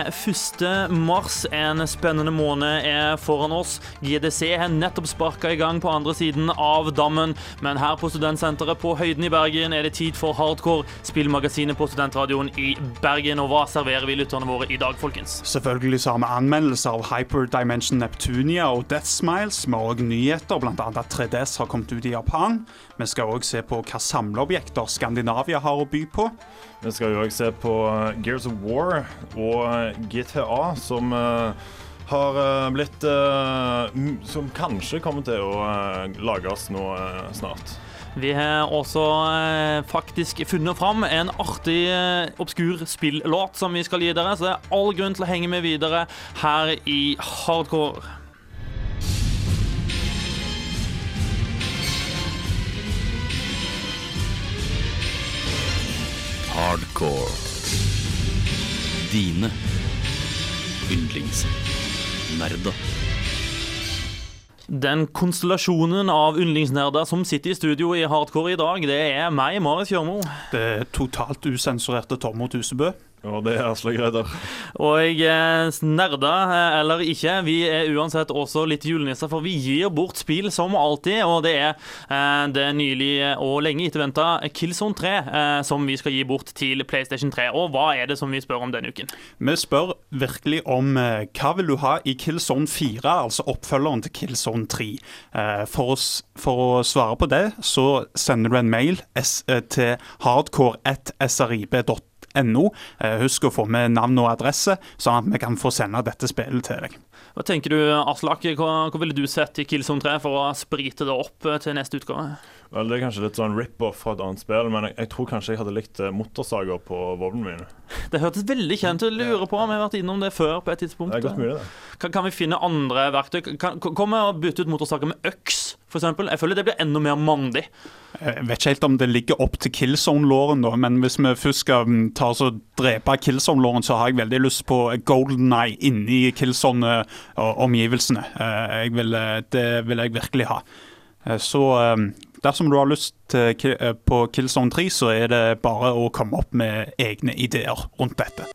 er 1. mars. En spennende måned er foran oss. GDC har nettopp sparka i gang på andre siden av dammen, men her på Studentsenteret på Høyden i Bergen er det tid for Hardcore, spillmagasinet på Studentradioen i Bergen. Og hva serverer vi lytterne våre i dag, folkens? Selvfølgelig så har vi anmeldelser av Hyperdimension Neptunia og Death Smiles. Vi har òg nyheter, bl.a. at 3DS har kommet ut i Japan. Vi skal òg se på hva samleobjekter Skandinavia har å by på. Vi skal jo òg se på eh, Gears of War og eh, GTA, som eh, har blitt Som kanskje kommer til å lages nå snart. Vi har også faktisk funnet fram en artig, obskur spillåt som vi skal gi dere, så det er all grunn til å henge med videre her i Hardcore. Hardcore. Dine yndlingsnerder. Den konstellasjonen av yndlingsnerder som sitter i studio i Hardcore i dag, det er meg, Marit Kjørmo. Det er totalt usensurerte Tormod Husebø. Og det er Aslak Reidar. Og jeg nerder eh, eller ikke, vi er uansett også litt julenisser, for vi gir bort spill som alltid. Og det er eh, det nylig og lenge etterventa Killzone 3 eh, som vi skal gi bort til PlayStation 3. Og hva er det som vi spør om denne uken? Vi spør virkelig om eh, hva vil du ha i Killzone 4, altså oppfølgeren til Killzone 3. Eh, for, å, for å svare på det, så sender du en mail eh, til hardcore1srib.no. Eh, husk å få med navn og adresse, sånn at vi kan få sende dette spillet til deg. Hva tenker du, Aslak? Hva, hva ville du sett i Killzone 3 for å sprite det opp eh, til neste utgave? Vel, det er kanskje litt sånn rip-off fra et annet spill, men jeg, jeg tror kanskje jeg hadde likt eh, motorsager på våpnene mine. Det hørtes veldig kjent ut. Lurer på om jeg har vært innom det før på et tidspunkt. Det er godt mulig, det. Kan, kan vi finne andre verktøy? Kan, kom med å bytte ut motorsager med øks, f.eks.? Jeg føler det blir enda mer mandig. Jeg vet ikke helt om det ligger opp til Killzone-låren, da, men hvis vi først skal mm, ta oss og drepe Killzone-låren, så har jeg veldig lyst på Golden Eye inni Killzone-omgivelsene. Jeg vil, eh, det vil jeg virkelig ha. Eh, Så eh, dersom du har lyst til, eh, på Killzone 3, så er det bare å komme opp med egne ideer rundt dette.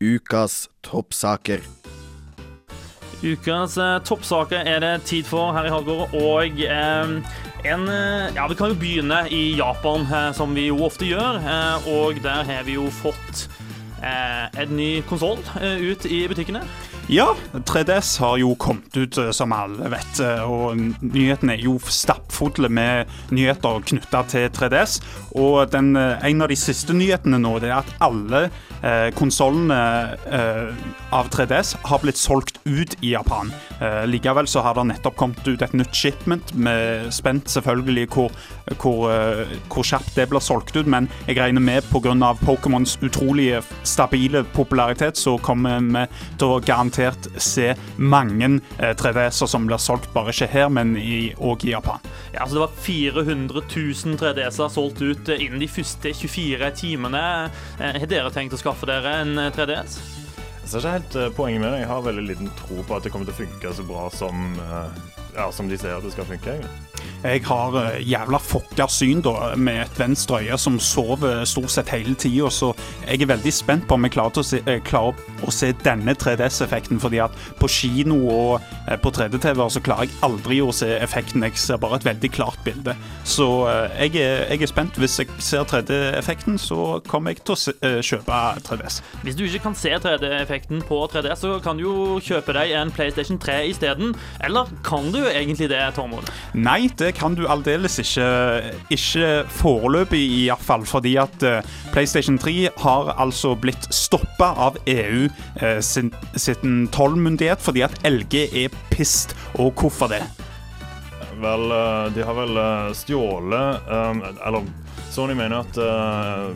Ukas toppsaker. Ukas eh, toppsaker er det tid for her i Hardgård, og eh, en eh, Ja, vi kan jo begynne i Japan, eh, som vi jo ofte gjør. Eh, og der har vi jo fått eh, en ny konsoll eh, ut i butikkene. Ja, 3DS har jo kommet ut, eh, som alle vet, eh, og nyhetene er jo stappfulle med nyheter knytta til 3DS. Og den, eh, en av de siste nyhetene nå, det er at alle eh, konsollene eh, av 3DS har blitt solgt ut i Japan. Eh, likevel så har det nettopp kommet ut et nytt shipment. med spent selvfølgelig hvor, hvor, eh, hvor kjapt det blir solgt ut, men jeg regner med pga. Pokémons utrolige stabile popularitet, så kommer vi til å garantert se mange eh, 3DS-er som blir solgt bare ikke her, men òg i, Japan. Ja, altså Det var 400 000 3DS-er solgt ut eh, innen de første 24 timene. Eh, Har dere tenkt å skaffe dere en eh, 3DS? Jeg ser ikke helt eh, poenget med det. Jeg har veldig liten tro på at det kommer til å funke så bra som, eh, ja, som de sier at det skal funke. egentlig. Jeg har eh, jævla fucka syn da, med et venstre øye som sover stort sett hele tida, så jeg er veldig spent på om jeg klarer, å se, eh, klarer å se denne 3DS-effekten. fordi at på kino og eh, på 3D-TV så klarer jeg aldri å se effekten. Jeg ser bare et veldig klart bilde. Så jeg, er, jeg er spent. Hvis jeg ser 3D-effekten, så kommer jeg til å se, kjøpe 3DS. Hvis du ikke kan se 3D-effekten på 3DS, så kan du jo kjøpe deg en PlayStation 3 isteden. Eller kan du egentlig det, Tormod? Nei, det kan du aldeles ikke. Ikke foreløpig, iallfall. Fordi at eh, PlayStation 3 har altså blitt stoppa av EU eh, sin, sin tollmyndighet fordi at LG er pissed. Og hvorfor det? vel eh, De har vel eh, stjålet um, Eller Sony mener at uh,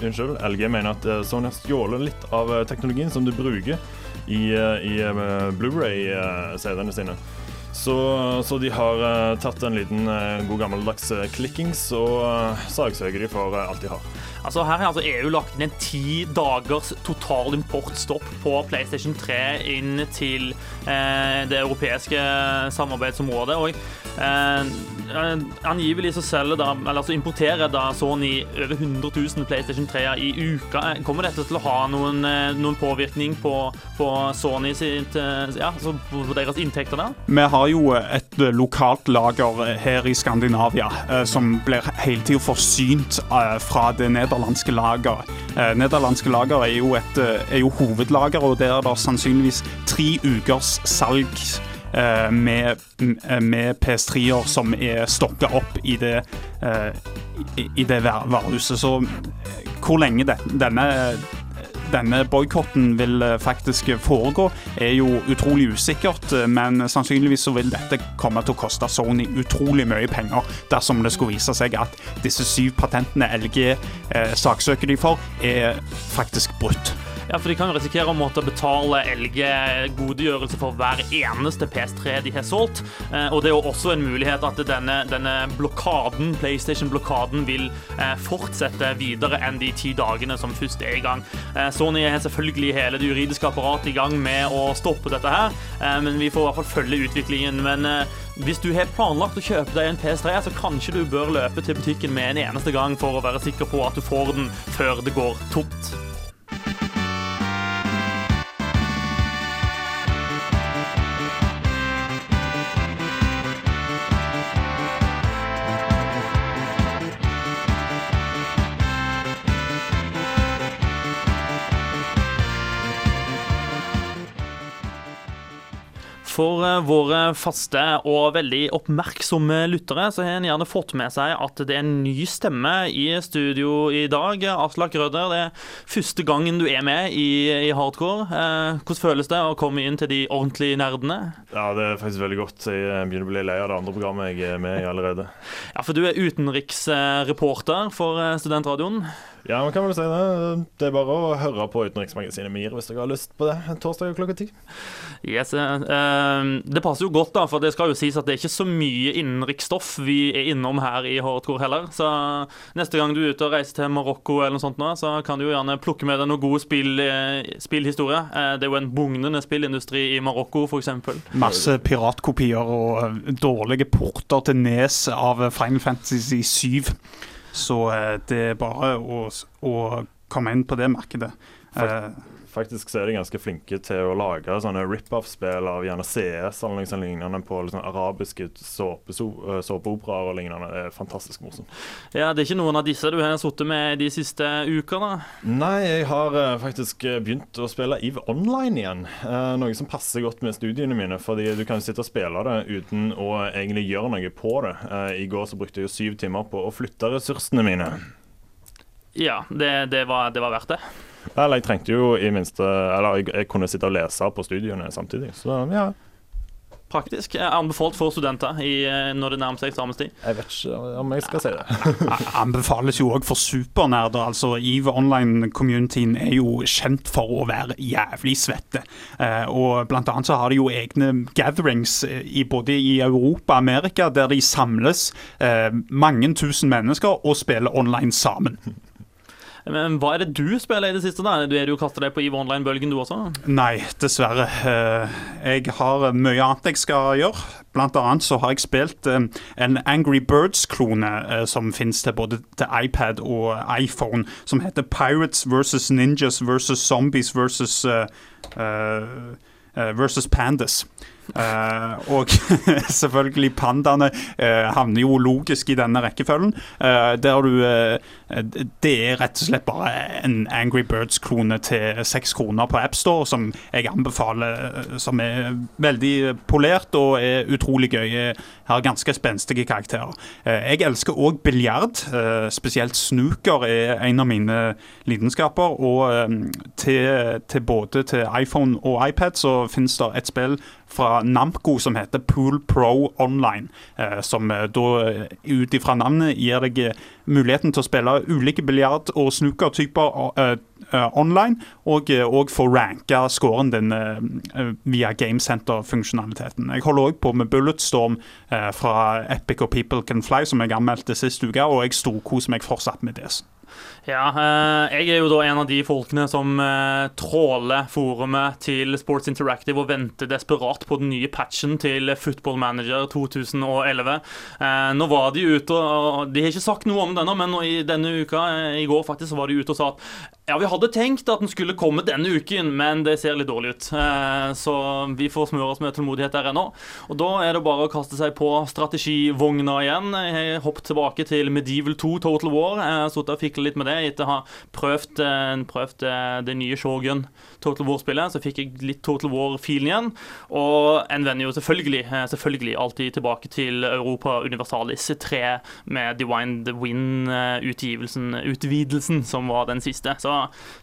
Unnskyld, LG mener at Sony har stjålet litt av teknologien som du bruker i, i Blu-ray-CD-ene sine. Så, så de har uh, tatt en liten uh, god gammeldags uh, klikkings og sagsøker de for alt de har. Altså Her har altså EU lagt inn en ti dagers total importstopp på PlayStation 3 inn til eh, det europeiske samarbeidsområdet. Og eh, angivelig så da, så importerer da Sony over 100 000 PlayStation 3-er i uka. Kommer dette til å ha noen, eh, noen påvirkning på, på Sony sitt, eh, ja, altså på deres inntekter der? Vi har jo et eh, lokalt lager eh, her i Skandinavia eh, som blir hele tida forsynt eh, fra det nederlandske lageret. Eh, nederlandske lager er jo, et, eh, er jo hovedlager, og der er det sannsynligvis tre ukers salg eh, med, eh, med PS3-er som er stokka opp i det, eh, i, det varehuset. Så eh, hvor lenge det, denne denne boikotten vil eh, faktisk foregå, er jo utrolig usikkert. eh, Men sannsynligvis så vil dette komme til å koste Sony utrolig mye penger dersom det skulle vise seg at disse syv patentene LG eh, saksøker de for, er faktisk brutt. Ja, for De kan jo risikere å måtte betale LG godegjørelse for hver eneste PS3 de har solgt. Eh, og det er jo også en mulighet at denne, denne blokaden, PlayStation-blokaden vil eh, fortsette videre enn de ti dagene som først er i gang. Eh, Sony har selvfølgelig hele det juridiske apparatet i gang med å stoppe dette her, men vi får i hvert fall følge utviklingen. Men hvis du har planlagt å kjøpe deg en PS3, så kanskje du bør løpe til butikken med en eneste gang for å være sikker på at du får den før det går tomt. For eh, våre faste og veldig oppmerksomme lyttere så har en gjerne fått med seg at det er en ny stemme i studio i dag. Aslak Røder, det er første gangen du er med i, i Hardcore. Eh, hvordan føles det å komme inn til de ordentlige nerdene? Ja, det er faktisk veldig godt. Jeg begynner å bli lei av det andre programmet jeg er med i allerede. Ja, for du er utenriksreporter for eh, Studentradioen. Ja, man kan vel si det. Det er bare å høre på Utenriksmagasinet MIR hvis dere har lyst på det. Torsdag klokka ti. Yes, eh, eh, det passer jo godt, da, for det skal jo sies at det er ikke så mye innenriksstoff vi er innom her i Hardcore heller. Så neste gang du er ute og reiser til Marokko eller noe sånt nå, så kan du jo gjerne plukke med deg noe god spill, eh, spillhistorie. Eh, det er jo en bugnende spillindustri i Marokko, f.eks. Masse piratkopier og eh, dårlige porter til Nes av Final Fantasy 7. Så det er bare å, å komme inn på det markedet. Eh, Faktisk så er de ganske flinke til å lage sånne rip-off-spill av gjerne CS eller noe sånt lignende på liksom arabiske so- eh, såpeoperaer og lignende. Det er fantastisk morsomt. Ja, det er ikke noen av disse du har sittet med de siste ukene? Nei, jeg har uh, faktisk eh, begynt å spille EVE Online igjen. Uh, noe som passer godt med studiene mine, fordi du kan sitte og spille det uten å egentlig gjøre noe på det. Uh, I går så brukte jeg jo syv timer på å flytte ressursene mine. Ja, det, det, var, det var verdt det. Eller jeg trengte jo i minste Eller jeg, jeg kunne sitte og lese på studiene samtidig. Så ja, Praktisk. Anbefalt for studenter i, eh, når det nærmer seg eksamenstid. jeg vet ikke om jeg skal si det. anbefales jo òg for supernerder. altså EVE Online-communityen er jo kjent for å være jævlig svette. Eh, og blant annet så har de jo egne gatherings eh, i, både i Europa og Amerika, der de samles eh, mange tusen mennesker og spiller online sammen. Men hva er det du spiller i det siste? da? Du er jo kastet deg på EVE Online-bølgen, du også? Nei, dessverre. Eh, Jeg har mye annet jeg skal gjøre. Blant annet så har jeg spilt eh, en Angry Birds-klone eh, som finnes til både til iPad og iPhone, som heter Pirates versus Ninjas versus Zombies versus uh, eh, eh, versus Pandas. Eh, og selvfølgelig pandaene uh, havner jo logisk i denne rekkefølgen. Uh, der du Det er rett og slett bare en Angry Birds-klone til seks kroner på AppStore, som jeg anbefaler, som er veldig polert og er utrolig gøy. Har ganske spenstige karakterer. Eh, jeg elsker òg biljard. eh, spesielt snooker er en av mine lidenskaper. Og eh, til, til både til iPhone og iPad så finnes det et spill fra Namco som heter Pool Pro Online. Som da ut ifra navnet gir deg muligheten til å spille ulike biljard- og snookertyper online, og, eh, og få ranka scoren din eh, eh, via GameCenter-funksjonaliteten. Jeg holder òg på med Bulletstorm eh, fra Epic og People Can Fly, som jeg anmeldte sist uke, og jeg storkoser meg fortsatt med det. Ja, eh, jeg er jo da en av de folkene som eh, tråler forumet til Sports Interactive og venter desperat på den nye patchen til Football Manager 2011. Eh, nå var de ute, og de har ikke sagt noe om det ennå, men denne uka, eh, i går faktisk, var de ute og sa at ja, vi hadde tenkt at den skulle komme denne uken, men det ser litt dårlig ut. Eh, Så vi får smøre oss med tålmodighet der ennå. Og da er det bare å kaste seg på strategivogna igjen. Hoppet tilbake til Medieval 2 Total War. Jeg har sittet og fikla litt med det etter å ha prøvd, eh, prøvd eh, det nye Shogun Total War-spillet. Så fikk jeg litt Total War-filen igjen. Og en vender jo selvfølgelig, eh, selvfølgelig alltid tilbake til Europa Universalis 3 med Divine the Win-utgivelsen, utvidelsen, som var den siste. Så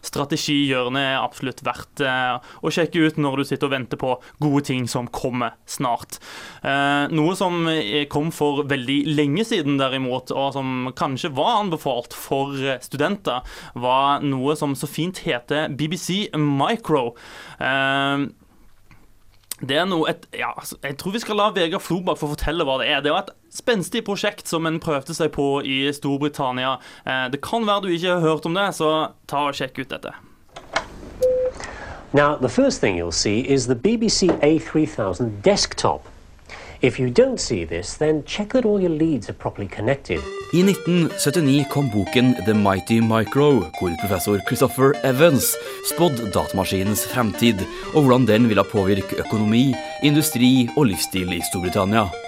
strategihjørnet er absolutt verdt eh, å sjekke ut når du sitter og venter på gode ting som kommer snart. Eh, noe som eh, kom for veldig lenge siden, derimot, og som kanskje var anbefalt for eh, studenter, var noe som så fint heter BBC Micro. Uh, det er noe et, ja, altså, Jeg tror vi skal la Vegard Flobakk få fortelle hva det er. Det var et spenstig prosjekt som en prøvde seg på i Storbritannia. Eh, det kan være du ikke har hørt om det, så ta og sjekk ut dette. Now, the first thing you'll see is the BBC A3000 desktop. I 1979 kom boken The Mighty Micro, hvor professor Christopher Evans spådde datamaskinens fremtid, og hvordan den ville påvirke økonomi, industri og livsstil i Storbritannia.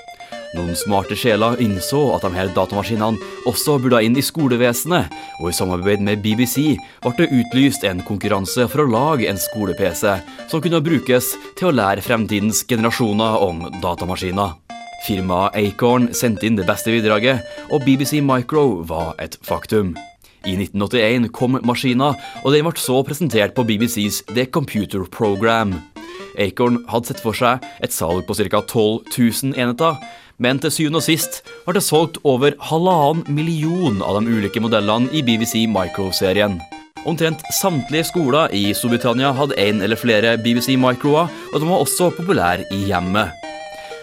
Noen smarte sjeler innså at de her datamaskinene også burde inn i skolevesenet, og i samarbeid med BBC ble det utlyst en konkurranse for å lage en skole-PC som kunne brukes til å lære fremtidens generasjoner om datamaskiner. Firmaet Acorn sendte inn det beste bidraget, og BBC Micro var et faktum. I 1981 kom maskina, og den ble så presentert på BBCs The Computer Program. Acorn hadde sett for seg et salg på ca. 12 000 enheter, men til syvende og sist ble det solgt over halvannen million av de ulike modellene i BBC Micro-serien. Omtrent samtlige skoler i Storbritannia hadde en eller flere BBC Microer, og de var også populære i hjemmet.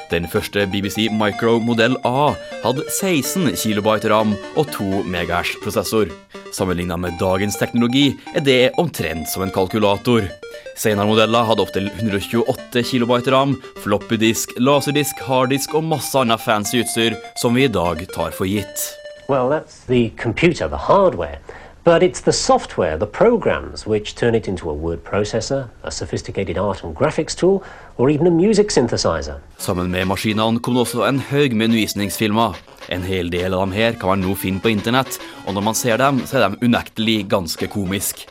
Den første BBC Micro modell A hadde 16 KB ram og 2 MHz prosessor. Sammenligna med dagens teknologi er det omtrent som en kalkulator. Senere modeller hadde opptil 128 KB ram, floppydisk, laserdisk, harddisk og masse annet fancy utstyr som vi i dag tar for gitt. Well, that's the computer, hardware. But it's the software, the programs, which turn it into a word processor, a sophisticated art and graphics tool, or even a music synthesizer. Sammen med maskinene kom det også en haug med undervisningsfilmer. En hel del av dem her kan man nå finne på internett, og når man ser dem, så er de unektelig ganske komisk.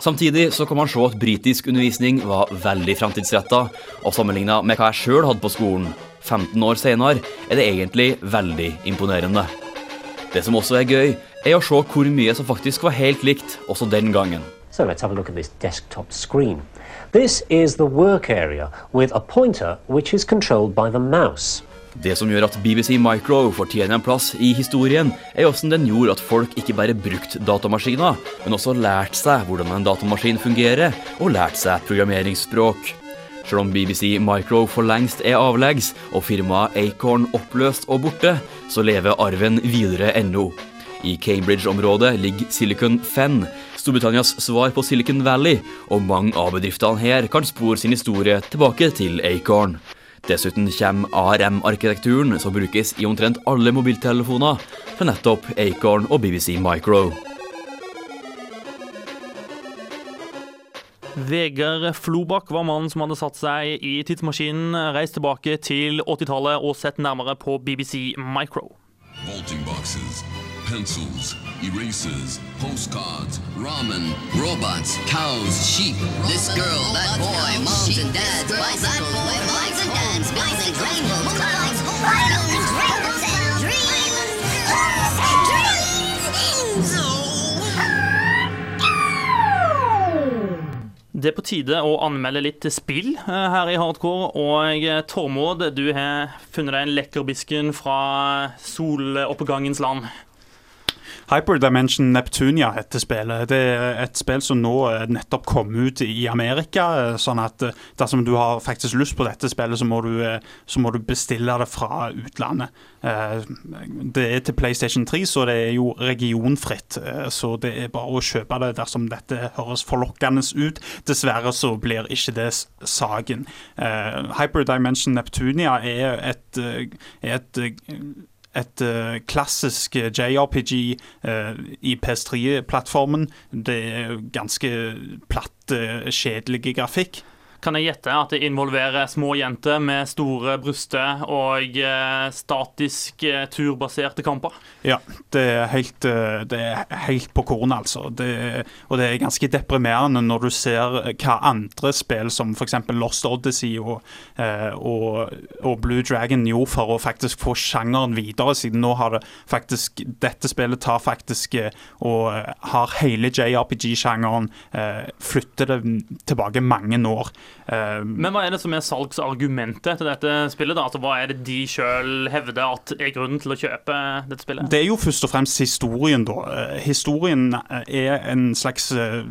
Samtidig så kan man se at britisk undervisning var veldig framtidsretta, og sammenligna med hva jeg sjøl hadde på skolen 15 år senere, er det egentlig veldig imponerende. Det som også er gøy, er å se hvor mye som faktisk var helt likt også den gangen. So let's have a look at this desktop screen. This is the work area with a pointer which is controlled by the mouse. Det som gjør at BBC Micro fortjener en plass i historien, er hvordan den gjorde at folk ikke bare brukte datamaskiner, men også lærte seg hvordan en datamaskin fungerer, og lærte seg programmeringsspråk. Selv om BBC Micro for lengst er avleggs, og firmaet Acorn oppløst og borte, så lever arven videre ennå. I Cambridge-området ligger Silicon Fen, Storbritannias svar på Silicon Valley, og mange av bedriftene her kan spore sin historie tilbake til Acorn. Dessuten kommer ARM-arkitekturen, som brukes i omtrent alle mobiltelefoner, fra nettopp Acorn og BBC Micro. Vegard Flobakk var mannen som hadde satt seg i tidsmaskinen, reist tilbake til 80-tallet og sett nærmere på BBC Micro. Vaulting boxes, pencils, erasers, postcards, ramen, Robots, cows, sheep, this girl, that boy, moms and dads, bicycles, moms and dads, buildings, rainbows, clouds, islands, rainbows and dreams, hopes and dreams. Det er på tide å anmelde litt spill eh, her i Hardcore. Og eh, Tormod, du har funnet deg en lekkerbisken fra soloppgangens land. Hyperdimension Neptunia heter spillet. Det er et spill som nå eh, nettopp kom ut i Amerika. eh, sånn at eh, dersom du har faktisk lyst på dette spillet, så må du, så må du bestille det fra utlandet. Det er til PlayStation 3, så det er jo regionfritt. Så det er bare å kjøpe det dersom dette høres forlokkende ut. Dessverre så blir ikke det saken. Hyperdimension Neptunia er et, er et et uh, klassisk JRPG uh, i PS3-plattformen. Det er ganske platt, uh, kjedelig grafikk. Kan jeg gjette at det involverer små jenter med store bryster og eh, statisk eh, turbaserte kamper? Ja, det er helt, eh, det er helt på kornet, altså. Det, og det er ganske deprimerende når du ser hva andre spill, som f.eks. Lost Odyssey og, og, og Blue Dragon, gjorde for å faktisk få sjangeren videre, siden nå har det faktisk Dette spillet tar faktisk og har hele JRPG-sjangeren, flytter det tilbake mange år. Eh, Men hva er det som er salgsargumentet til dette spillet? da? Altså, Hva er det de sjøl hevder at er grunnen til å kjøpe dette spillet? Det er jo først og fremst historien, da. Eh, Historien eh, er en slags eh,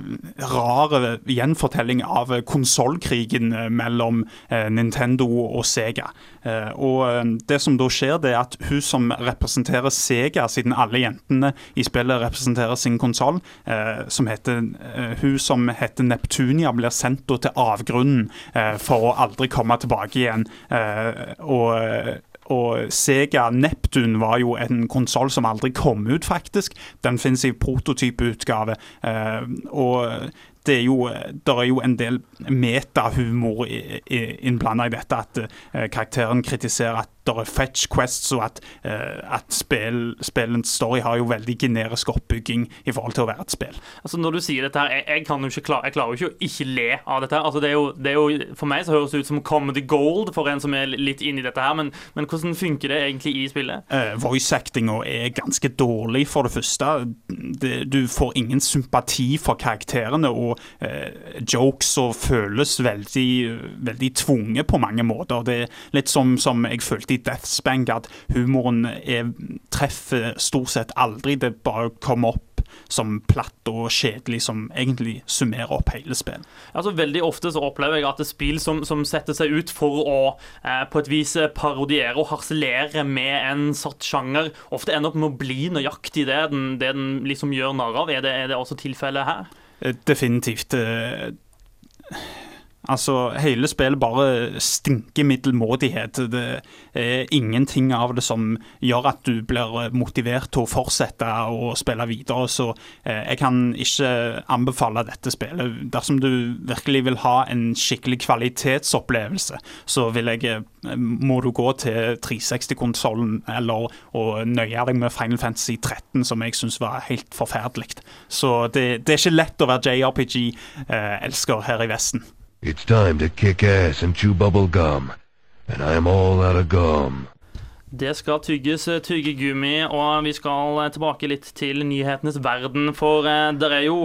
rar gjenfortelling av konsollkrigen mellom Nintendo og Sega. Eh, Og eh, det som da skjer, det er at hun som representerer Sega, siden alle jentene i spillet representerer sin konsoll, eh, Hun som heter Neptunia, blir sendt til avgrunnen for å aldri komme tilbake igjen. Og og Sega Neptun var jo en konsoll som aldri kom ut, faktisk. Den finnes i prototypeutgave. Eh, og det er jo, der er jo en del metahumor innblanda i dette. At eh, karakteren kritiserer at det er fetch quests, og at, eh, at spill, spillens story har jo veldig generisk oppbygging i forhold til å være et spill. Altså Når du sier dette her, jeg, jeg, kan jo ikke klare, jeg klarer jo ikke å ikke le av dette. her. Altså det er, jo, det er jo, For meg så høres det ut som comedy gold for en som er litt inni dette her, men, men hvordan funker det egentlig i spillet? Uh, Voice-actinga er ganske dårlig, for det første. Det, du får ingen sympati for karakterene, og eh, jokes og føles veldig, veldig tvunget på mange måter. Det er litt som, som jeg følte i Deathspank, at humoren er, treffer stort sett aldri. Det bare kommer opp som platt og kjedelig, som egentlig summerer opp hele spillet. Altså Veldig ofte så opplever jeg at det er spill som, som setter seg ut for å eh, på et vis parodiere og harselere med en satt sjanger, ofte ender opp med å bli nøyaktig det den, det den liksom gjør narr av. Er det, er det også tilfellet her? Eh, Definitivt. Eh, Altså, hele spillet bare stinker middelmådighet. Det er ingenting av det som gjør at du blir motivert til å fortsette å spille videre. Så eh, jeg kan ikke anbefale dette spillet. Dersom du virkelig vil ha en skikkelig kvalitetsopplevelse, så vil jeg, eh, må du gå til 360-konsollen eller og nøye deg med Final Fantasy 13, som jeg syns var helt forferdelig. Så det, det er ikke lett å være JRPG-elsker her i Vesten. It's time to kick ass and chew bubble gum. And I'm all out of gum. Det skal tygges eh, tyggegummi, og vi skal eh, tilbake litt til nyhetenes verden. For det der er jo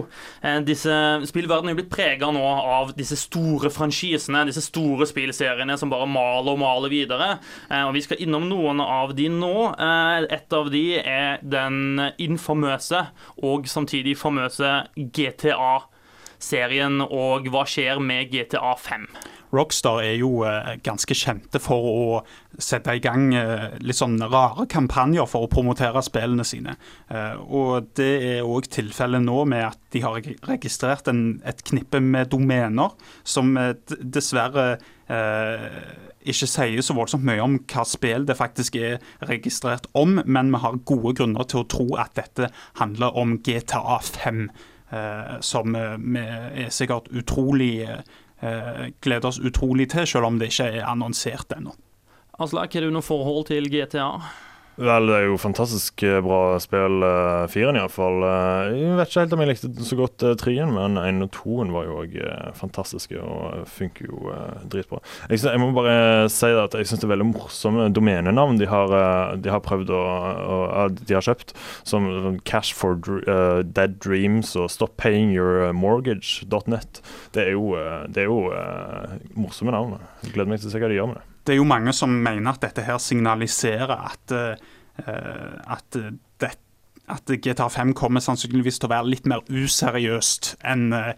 eh, disse Spillverdenen er blitt prega nå av disse store franchisene, disse store spillseriene som bare maler og maler videre. Eh, og vi skal innom noen av de nå. Eh, et av de er den infamøse og samtidig famøse GTA-serien, og hva skjer med GTA 5? Rockstar er jo eh, ganske kjente for å sette i gang eh, litt sånn rare kampanjer for å promotere spillene sine. Eh, og det er òg tilfellet nå med at de har registrert en, et knippe med domener som dessverre eh, ikke sier så voldsomt mye om hva spill det faktisk er registrert om, men vi har gode grunner til å tro at dette handler om GTA 5. eh, som eh, vi er sikkert utrolig eh, gleder oss utrolig til, selv om det ikke er annonsert ennå. Aslak, har du noe forhold til GTA? Vel, det er jo fantastisk eh, bra spill, uh, firen iallfall. Uh, jeg vet ikke helt om jeg likte så godt uh, trien, men én og toen var jo òg uh, fantastiske og funker jo dritbra. Jeg, synes, jeg må bare si at jeg syns det er veldig morsomme domenenavn de har, de har prøvd å, å, De har kjøpt, som Cash for Dead Dreams og Stop Paying Your Mortgage.net. Det er jo, det er jo morsomme navn. Jeg gleder meg til å se hva de gjør med det det er jo mange som mener at dette her signaliserer at, uh, at, det, at GTA 5 kommer sannsynligvis til å være litt mer useriøst enn uh,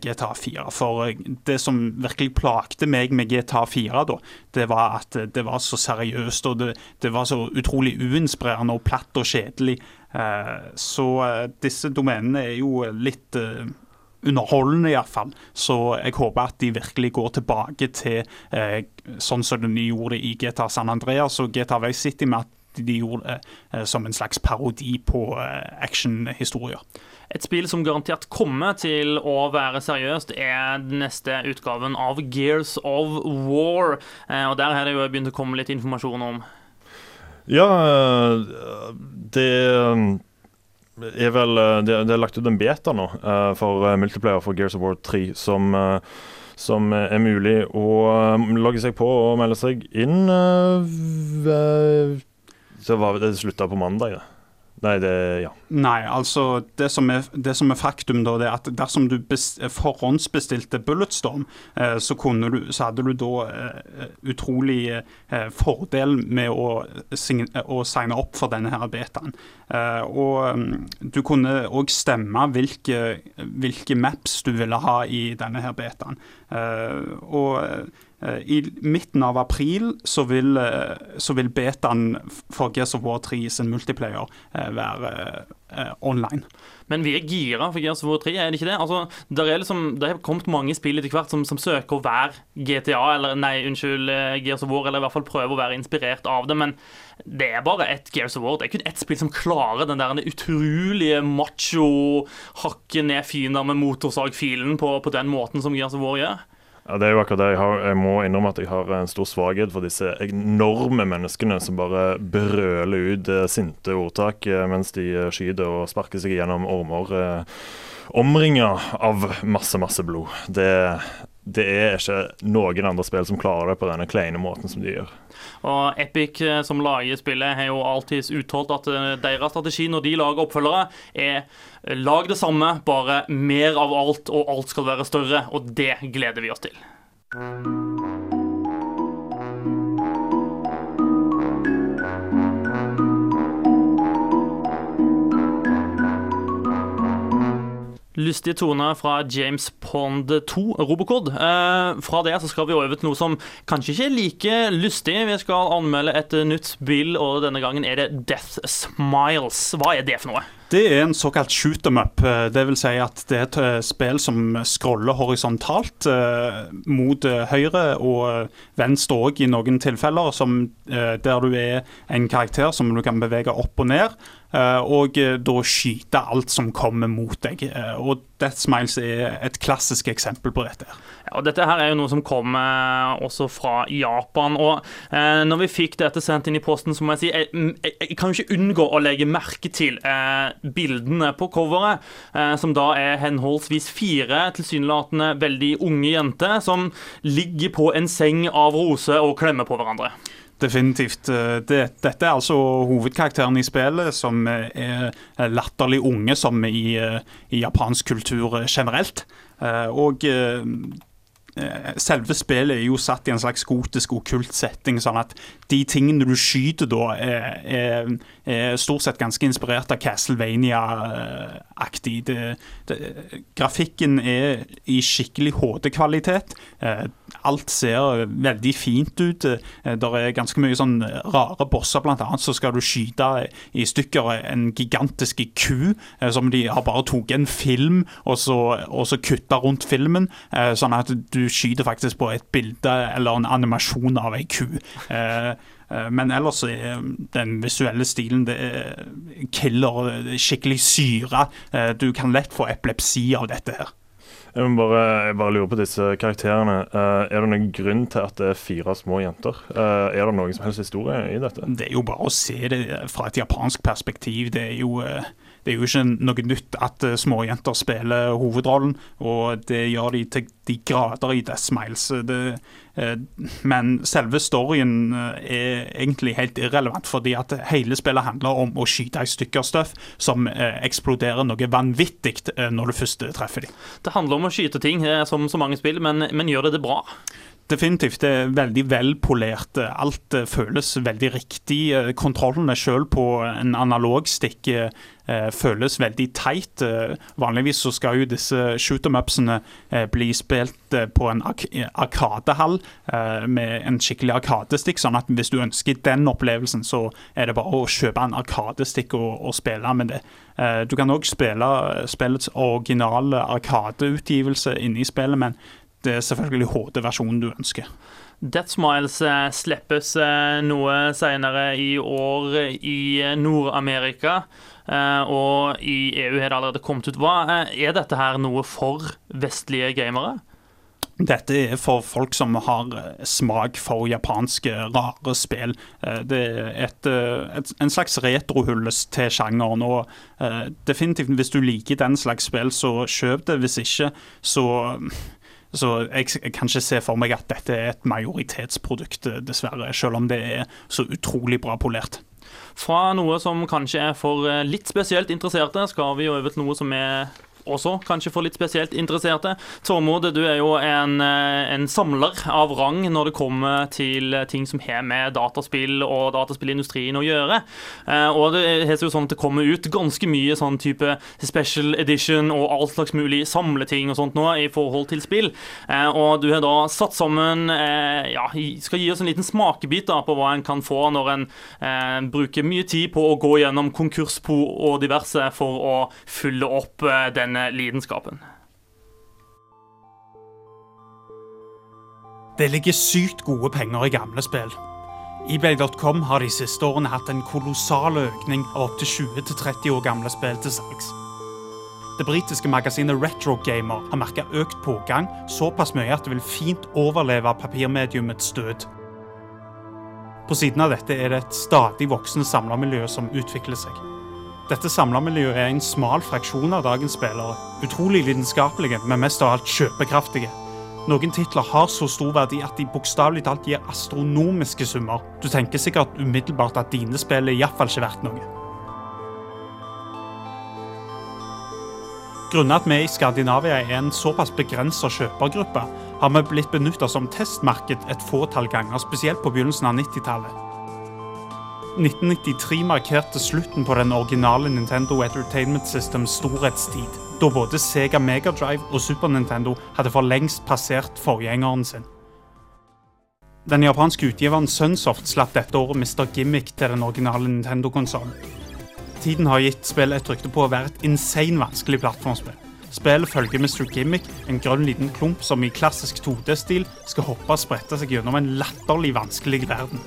GTA 4. For det som virkelig plagte meg med GTA 4, da, det var at det var så seriøst og det, det var så utrolig uinspirerende og platt og kjedelig. Så disse domenene er jo litt underholdende, iallfall. Så jeg håper at de virkelig går tilbake til eh, sånn som de gjorde i GTA San Andreas og GTA Vice City, med at de gjorde det eh, som en slags parodi på eh, actionhistorier. Et spill som garantert kommer til å være seriøst, er den neste utgaven av Gears of War. Eh, og Der har det jo begynt å komme litt informasjon om. Ja, eh, det er vel, eh, det, er lagt ut en beta nå uh, for uh, multiplayer for Gears of War 3, som, som er mulig å logge seg på og melde seg inn. så var det slutta på mandag, det. Nei, det, ja. Nei, altså det som, er, det som er faktum, da, det er at dersom du forhåndsbestilte Bulletstorm, eh, så, du, så, hadde du da eh, utrolig eh, fordel med å, å, signe opp for denne her betaen. Eh, og mm, du kunne òg stemme hvilke, hvilke, maps du ville ha i denne her betaen. Eh, og I midten av april så vil, eh, så vil betaen for Gears of War 3 sin multiplayer eh, være online. Men vi er gira for Gears of War 3, er det ikke det? Altså, det, er liksom, det har kommet mange spill etter hvert som, som, søker å være GTA, eller nei, unnskyld, Gears of War, eller i hvert fall prøver å være inspirert av det. Men det er bare ett Gears of War. Det er kun ett spill som klarer den der utrolige macho hakke ned fiender med motorsagfilen på, på den måten som Gears of War gjør. Ja, det er jo akkurat det. Jeg, har, jeg, må innrømme at jeg har en stor svakhet for disse enorme menneskene som bare brøler ut eh, sinte ordtak eh, mens de eh, skyter og sparker seg gjennom ormer. Omringa av masse, masse blod. Det, det er ikke noen andre spill som klarer det på denne kleine måten som de gjør. Og Epic, eh, som lager spillet, har jo alltid uttalt at eh, deres strategi når de lager oppfølgere, er eh, lag det samme, bare mer av alt, og alt skal være større. Og det gleder vi oss til. Lystige toner fra James Pond 2, Robocod. Eh, fra det så skal vi over til noe som kanskje ikke er like lystig. Vi skal anmelde et nytt spill, og denne gangen er det Death Smiles. Hva er det for noe? Det er en såkalt shoot em up. Eh, det vil si at det er et eh, spill som scroller horisontalt eh, mot eh, høyre og venstre òg i noen tilfeller, som, eh, der du er en karakter som du kan bevege opp og ned. Eh, og eh, da skyte alt som kommer mot deg. Eh, og Death Smiles er et klassisk eksempel på dette. Ja, og Dette her er jo noe som kommer også fra Japan. og eh, når vi fikk dette sendt inn i posten, så må jeg si jeg, jeg, jeg kan jo ikke unngå å legge merke til eh, bildene på coveret, eh, som da er henholdsvis fire tilsynelatende veldig unge jenter som ligger på en seng av roser og klemmer på hverandre. Definitivt. Eh, det, dette er altså hovedkarakteren i spillet, som er latterlig unge, som i, eh, i japansk kultur generelt. Eh, og selve spillet er jo satt i en slags gotisk okkult setting, sånn at de tingene du skyter da, er, er, er stort sett ganske inspirert av Castlevania-aktig. Grafikken er i skikkelig HD-kvalitet. Alt ser veldig fint ut. Eh, det er ganske mye sånn rare bosser, blant annet så skal du skyte i stykker en gigantisk ku eh, som de har bare tatt en film og så, og så kutta rundt filmen, eh, sånn at du skyter faktisk på et bilde eller en animasjon av ei ku. Men ellers er den visuelle stilen det er killer, skikkelig syre. Du kan lett få epilepsi av dette her. Jeg, bare, jeg bare lurer på disse karakterene. Eh, er det noen grunn til at det er fire små jenter? Eh, er det noen som helst historie i dette? Det er jo bare å se det fra et japansk perspektiv. Det er jo, eh, det er jo ikke noe nytt at eh, småjenter spiller hovedrollen, og det gjør de til de grader i Death Smiles. Det, eh, men selve storyen eh, er egentlig helt irrelevant, fordi at hele spillet handler om å skyte i stykker støff som eksploderer noe vanvittig når du først treffer dem. Det handler om å skyte ting, som så mange spill, men, men gjør det det bra? Definitivt. Det er veldig velpolert. Alt eh, føles veldig riktig. Eh, Kontrollene selv på en analogstikk eh, eh, føles veldig teit. Vanligvis så skal jo disse shoot em upsene bli spilt på en arkadehall eh, med en skikkelig arkadestikk, sånn at hvis du ønsker den opplevelsen, så er det bare å kjøpe en arkadestikk og, og spille med det. Du kan òg spille spillets originale arkadeutgivelse inni spillet, men det er selvfølgelig HD-versjonen du ønsker. Death Smiles eh, slippes eh, noe senere i år i eh, Nord-Amerika. Og i EU har det allerede kommet ut. Hva Er dette her noe for vestlige gamere? Dette er for folk som har smak for japanske rare spill. Det er et, et, en slags retrohyllest til sjangeren. Og definitivt, hvis du liker den slags spill, så kjøp det. Hvis ikke, så så jeg, jeg kan ikke se for meg at dette er et majoritetsprodukt, eh, dessverre. Selv om det er så utrolig bra polert. Fra noe som kanskje er for eh, litt spesielt interesserte, skal vi over til noe som er også kanskje for litt spesielt interesserte. Tormod, du er jo en, eh, en samler av rang når det kommer til ting som har med dataspill og dataspillindustrien å gjøre. Eh, Og det er jo sånn at det kommer ut ganske mye sånn type special edition og all slags mulig samleting og sånt nå i forhold til spill. Eh, Og du har da satt sammen Ja, skal gi oss en liten smakebit da på hva en kan få når en bruker mye tid på å gå gjennom konkurspo og diverse for å fylle opp eh, denne lidenskapen. Det ligger sykt gode penger i gamle spill. eBay.com har de siste årene hatt en kolossal økning av opptil 20-30 år gamle spill til salgs. Det britiske magasinet Retro Gamer har merka økt pågang såpass mye at det vil fint overleve papirmediumets død. På siden av dette er det et stadig voksende samlermiljø som utvikler seg. Dette samlermiljøet er en smal fraksjon av dagens spillere. Utrolig lidenskapelige, men mest av alt kjøpekraftige. Noen titler har så stor verdi at de bokstavelig talt gir astronomiske summer. Du tenker sikkert umiddelbart at dine spill er iallfall ikke verdt noe. Grunnet at vi i Skandinavia er en såpass begrensa kjøpergruppe, har vi blitt benytta som testmarked et fåtall ganger, spesielt på begynnelsen av 90-tallet. 1993 markerte slutten på den originale Nintendo Entertainment Systems storhetstid, da både Sega Megadrive og Super Nintendo hadde for lengst passert forgjengeren sin. Den japanske utgiveren Sunsoft slapp dette året Mr. Gimmick til den originale Nintendo-konsollen. Tiden har gitt spillet et rykte på å være et insane vanskelig plattformspill. Spillet følger Mr. Gimmick, en grønn liten klump som i klassisk 2D-stil skal hoppe og sprette seg gjennom en latterlig vanskelig verden.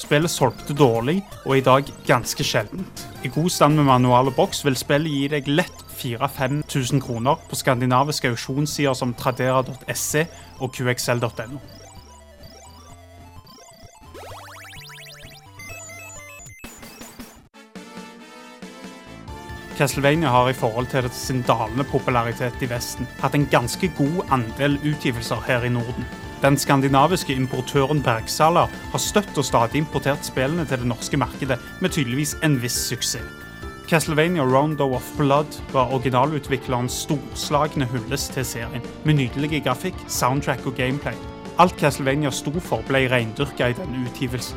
Spillet solgte dårlig, og i dag ganske sjeldent. I god stand med manual og boks vil spillet gi deg lett 4000-5000 kroner på skandinaviske auksjonssider som tradera.se og qxl.no. Castlevania har i forhold til sin dalende popularitet i Vesten hatt en ganske god andel utgivelser her i Norden. Den skandinaviske importøren Bergsaler har støtt og stadig importert spillene til det norske markedet, med tydeligvis en viss suksess. Castlevania Rondo of Blood var originalutviklerens storslagne hyllest til serien, med nydelig grafikk, soundtrack og gameplay. Alt Castlevania sto for, ble reindyrka i denne utgivelsen.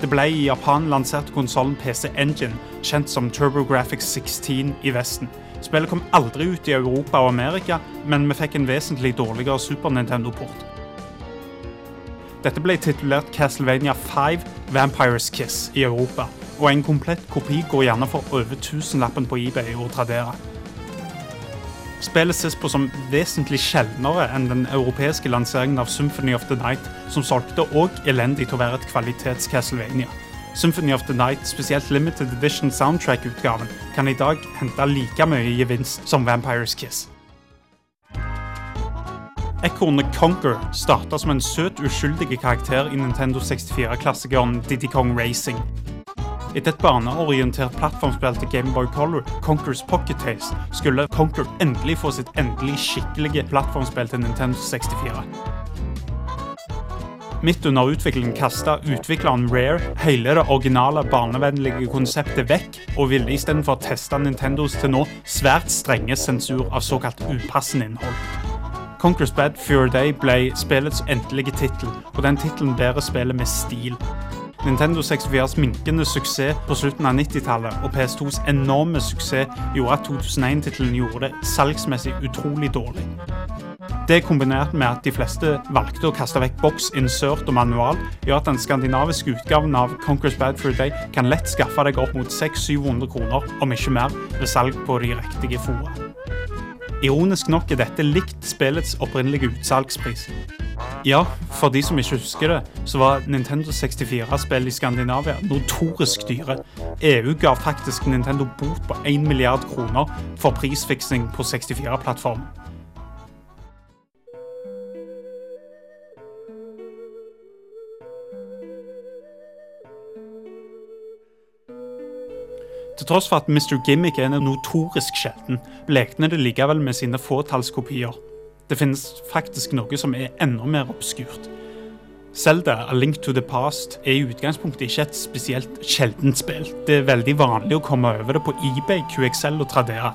Det ble i Japan lansert konsollen PC Engine, kjent som TurboGrafx 16 i Vesten. Spillet kom aldri ut i Europa og Amerika, men vi fikk en vesentlig dårligere Super Nintendo-port. Dette ble titulert Castlevania 5 Vampires Kiss i Europa, og en komplett kopi går gjerne for over tusenlappen på eBay og Tradera. Spillet ses på som vesentlig sjeldnere enn den europeiske lanseringen av Symphony of the Night, som solgte òg elendig til å være et kvalitets-Castlevania. Symphony of the Night, spesielt Limited Edition soundtrack-utgaven, kan i dag hente like mye gevinst som Vampires Kiss. Ekornet Conquer starta som en søt, uskyldig karakter i Nintendo 64-klassikeren Diddy Kong Racing. Etter et barneorientert plattformspill til Gameboy Color, Conquers Pocket Taste, skulle Conquer endelig få sitt endelig skikkelige plattformspill til Nintendo 64. Midt under utviklingen kasta utvikleren Rare hele det originale barnevennlige konseptet vekk, og ville istedenfor teste Nintendos til nå svært strenge sensur av såkalt upassende innhold. Conquer's Bad Fear Day ble spillets endelige tittel, og den tittelen bærer spillet med stil. Nintendo 64s minkende suksess på slutten av 90-tallet og PS2s enorme suksess gjorde at 2001-tittelen gjorde det salgsmessig utrolig dårlig. Det kombinert med at de fleste valgte å kaste vekk boks, insert og manual, gjør at den skandinaviske utgaven av Conquer's Bad Fur Day kan lett skaffe deg opp mot 600-700 kroner, om ikke mer, ved salg på de riktige fora. Ironisk nok er dette likt spillets opprinnelige utsalgspris. Ja, for de som ikke husker det, så var Nintendo 64-spill i Skandinavia notorisk dyre. EU ga faktisk Nintendo bot på 1 milliard kroner for prisfiksing på 64-plattform. Til tross for at Mr. Gimmick er notorisk sjelden, lekner det likevel med sine fåtallskopier. Det finnes faktisk noe som er enda mer obskurt. Zelda, A Link to the Past, er i utgangspunktet ikke et spesielt sjeldent spill. Det er veldig vanlig å komme over det på eBay, QXL og Tradera.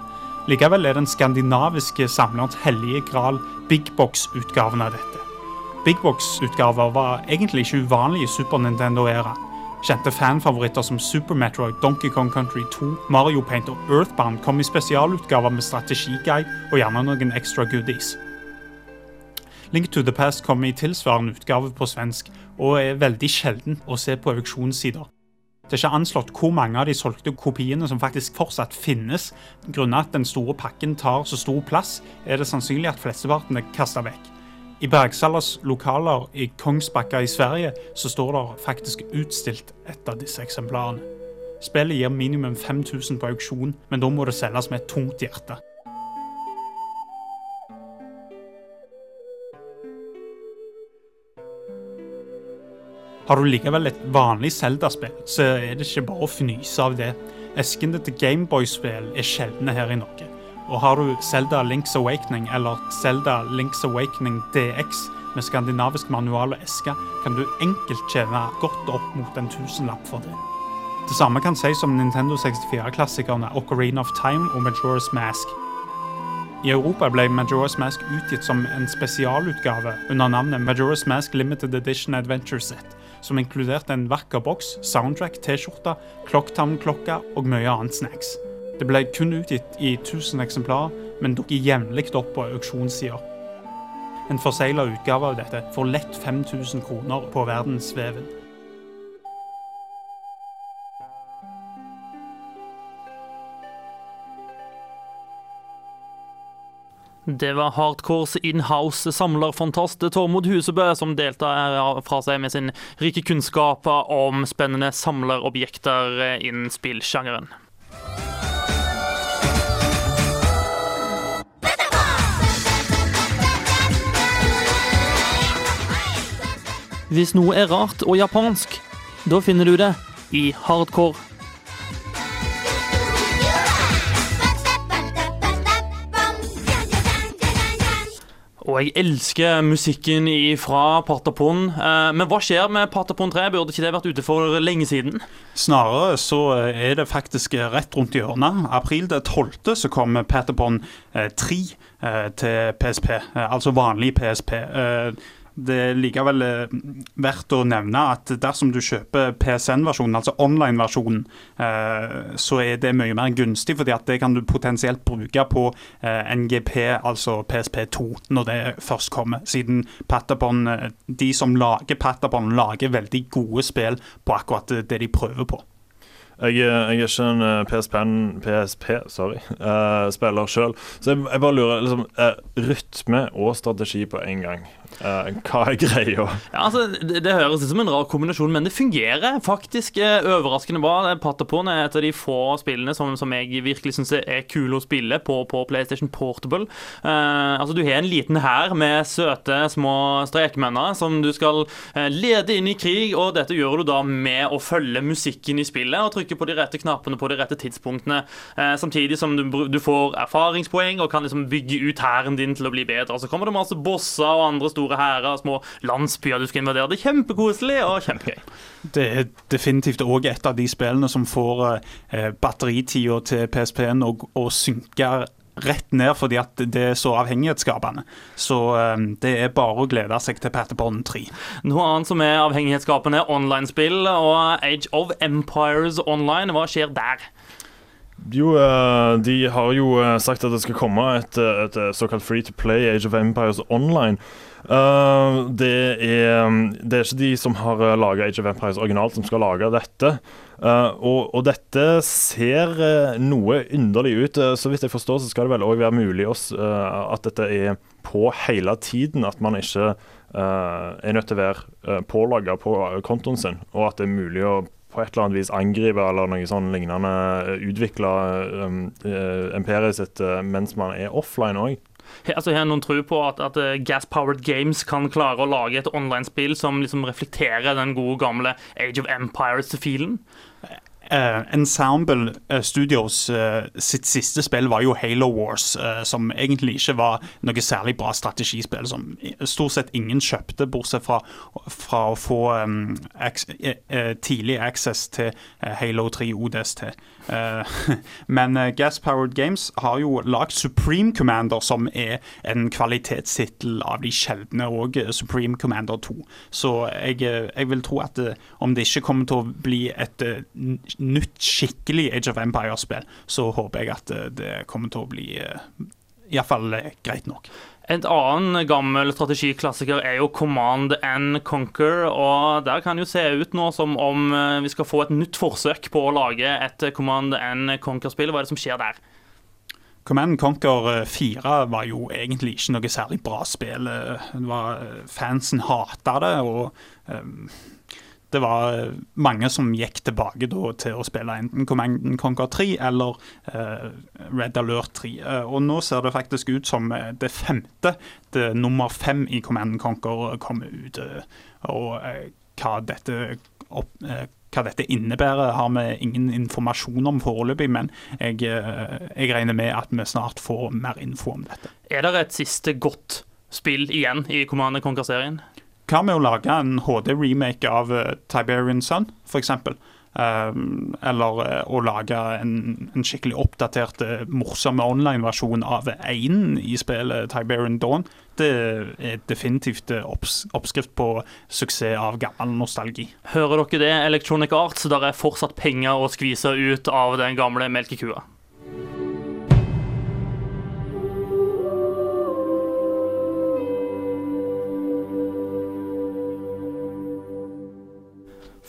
Likevel er den skandinaviske samlerens hellige gral Big Box-utgaven av dette. Big Box-utgaver var egentlig ikke uvanlig i Super Nintendo-æraen. Kjente fanfavoritter som Super Metroid, Donkey Kong Country 2, Mario Paint og Earthbound kom i spesialutgaver med strategiguide og gjerne noen ekstra goodies. Link to the Past kom i tilsvarende utgave på svensk, og er veldig sjelden å se på auksjonssider. Det er ikke anslått hvor mange av de solgte kopiene som faktisk fortsatt finnes. Grunnet at den store pakken tar så stor plass, er det sannsynlig at flesteparten er kasta vekk. I Bergsalas lokaler i Kongsbakka i Sverige så står det faktisk utstilt et av disse eksemplarene. Spillet gir minimum 5000 på auksjon, men da må det selges med et tungt hjerte. Har du likevel et vanlig Zelda-spill, så er det ikke bare å fnyse av det. Eskene til Gameboy-spill er sjeldne her i Norge. Og har du Zelda Links Awakening eller Zelda Links Awakening DX med skandinavisk manual og eske, kan du enkelt tjene godt opp mot en tusenlapp for det. Det samme kan sies om Nintendo 64-klassikerne Ocarina of Time og Majora's Mask. I Europa ble Majora's Mask utgitt som en spesialutgave under navnet Majora's Mask Limited Edition Adventure Set, som inkluderte en vakker boks, soundtrack, T-skjorte, Clocktown-klokka og mye annet snacks. Det ble kun utgitt i 1000 eksemplarer, men dukker jevnlig opp på auksjonssider. En forsegla utgave av dette får lett 5000 kroner på verdensveven. Det var Hardcores inhouse-samlerfantast Tormod Husebø som delte fra seg med sin rike kunnskap om spennende samlerobjekter innen spillsjangeren. Hvis noe er rart og japansk, da finner du det i hardcore. Og jeg elsker musikken fra Patapon. Eh, men hva skjer med Patapon 3? Burde ikke det vært ute for lenge siden? Snarere så er det faktisk rett rundt hjørnet. April det 12. så kommer Patapon 3 til PSP, altså vanlig PSP. Det er likevel eh, verdt å nevne at dersom du kjøper PSN-versjonen, altså online-versjonen, eh, så er det mye mer gunstig, fordi at det kan du potensielt bruke på eh, NGP, altså PSP2, når det først kommer. Siden Patapon, de som lager Patapon, lager veldig gode spill på akkurat det de prøver på. Jeg, jeg, er ikke en PSP, PSP sorry, uh, spiller sjøl, så jeg, jeg, bare lurer liksom, uh, Rytme og strategi på en gang. Eh, hva er greia? Ja, altså, det, det høres ut som en rar kombinasjon, men det fungerer faktisk eh, overraskende bra. Patapon er et av de få spillene som, som jeg virkelig syns er kule å spille på, på PlayStation Portable. Uh, altså, Du har en liten hær med søte, små strekmenner som du skal lede inn i krig, og dette gjør du da med å følge musikken i spillet og trykke på de rette knappene på de rette tidspunktene, uh, samtidig som du, du får erfaringspoeng og kan liksom bygge ut hæren din til å bli bedre. Så kommer det masse bosser og andre store hærer, små landsbyer du skal invadere. Det er kjempekoselig og kjempegøy. Det er definitivt òg et av de spillene som får eh, batteritida til PSP-en å, å synke rett ned, fordi at det er så avhengighetsskapende. Så um, det er bare å glede seg til Patterborn 3. Noe annet som er avhengighetsskapende, online-spill og Age of Empires Online. Hva skjer der? Jo, eh, de har jo eh, sagt at det skal komme et, et såkalt free to play Age of Empires online. Eh, det, er, mm, det er ikke de som har laga Age of Empires originalt, som skal lage dette. Uh, og, og dette ser eh, noe underlig ut. Eh, så vidt jeg forstår, så skal det vel òg være mulig også, eh, at dette er på hele tiden. At man ikke eh, er nødt til å være uh, pålogga på kontoen sin, og at det er mulig å på et eller annet vis angripe eller noe sånn lignende utvikle um, uh, imperiet sitt eh, mens man er offline òg. Altså, har noen tro på at, at eh, Gas Powered Games kan klare å lage et online-spill som liksom reflekterer den gode gamle Age of Empires-filen? Eh, Ensemble eh, Studios uh, sitt siste spill var jo Halo Wars, uh, som egentlig ikke var noe særlig bra strategispill, som stort sett ingen kjøpte, bortsett fra, fra å få um, eh, tidlig access til Halo 3 ODST. Men Gas Powered Games har jo lagd Supreme Commander, som er en kvalitetstittel av de sjeldne, og Supreme Commander 2. Så jeg, jeg vil tro at om det ikke kommer til å bli et nytt, skikkelig Age of Empire-spill, så håper jeg at eh, det kommer til å bli uh, iallfall uh, greit nok. En annen gammel strategiklassiker er jo Command and Conquer, og der kan jo se ut nå som om eh, vi skal få et nytt forsøk på å lage et eh, Command and Conquer-spill. Hva er det som skjer der? Command Conquer eh, 4 var jo egentlig ikke noe særlig bra spill. Eh, Det var, eh, fansen hata det, og eh, det var eh, mange som gikk tilbake da, til å spille enten Command Conquer 3 eller eh, Red Alert 3. Eh, og nå ser det faktisk ut som eh, det femte, det nummer fem i Command Conquer kommer ut. eh, og eh, hva dette opp, eh, hva dette innebærer, har vi ingen informasjon om foreløpig, men jeg, eh, jeg regner med at vi snart får mer info om dette. Er det et siste godt spill igjen i Command Conquer-serien? Hva med å lage en HD-remake av eh, Tiberian Sun, f.eks.? Um, eller eh, å lage en, en skikkelig oppdatert, eh, morsom online-versjon av Einen i spillet Tiberian Dawn. Det er definitivt opps oppskrift på suksess av gammel nostalgi. Hører dere det, Electronic Arts? Der er fortsatt penger å skvise ut av den gamle melkekua.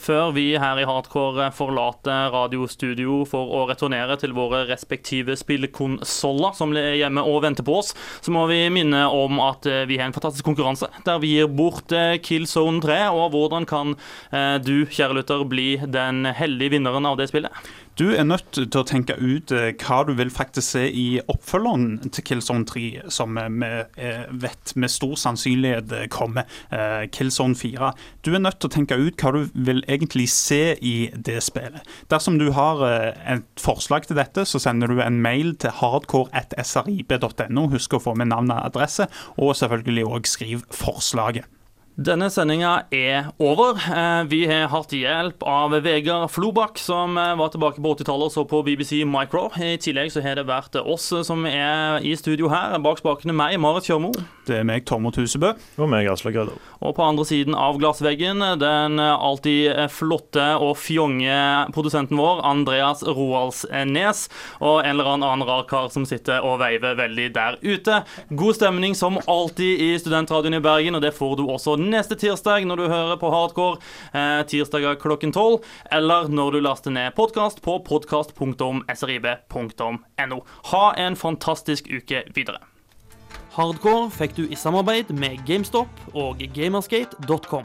Før vi her i Hardcore forlater radiostudio for å returnere til våre respektive spillkonsoller som er hjemme og venter på oss, så må vi minne om at eh, vi har en fantastisk konkurranse der vi gir bort eh, Killzone 3. Og hvordan kan eh, du, kjære lytter, bli den heldige vinneren av det spillet? Du er nødt til å tenke ut eh, hva du vil faktisk se i oppfølgeren til Killzone 3, som vi eh, vet med stor sannsynlighet kommer, eh, Killzone 4. Du er nødt til å tenke ut hva du vil egentlig se i det spillet. Dersom du har et forslag til dette, så sender du en mail til hardcore.srib.no. Husk å få med navn og adresse, og selvfølgelig òg skriv forslaget. Denne sendinga er over. Eh, Vi har hatt hjelp av Vegard Flobakk, som eh, var tilbake på 80-tallet og så på BBC Micro. I tillegg så har det vært oss som er i studio her. Bak spakene meg, Marit Kjørmo. Det er meg, Tormod Husebø. Og meg, Aslak Rødov. Og på andre siden av glassveggen, den alltid flotte og fjonge produsenten vår, Andreas Roaldsnes. Og en eller annen rar kar som sitter og veiver veldig der ute. God stemning som alltid i Studentradioen i Bergen, og det får du også neste tirsdag når du hører på Hardcore. Eh, tirsdager klokken tolv, eller når du laster ned podkast på podkast.srib.no. Ha en fantastisk uke videre. Hardcore fikk du i samarbeid med GameStop og gamersgate.com.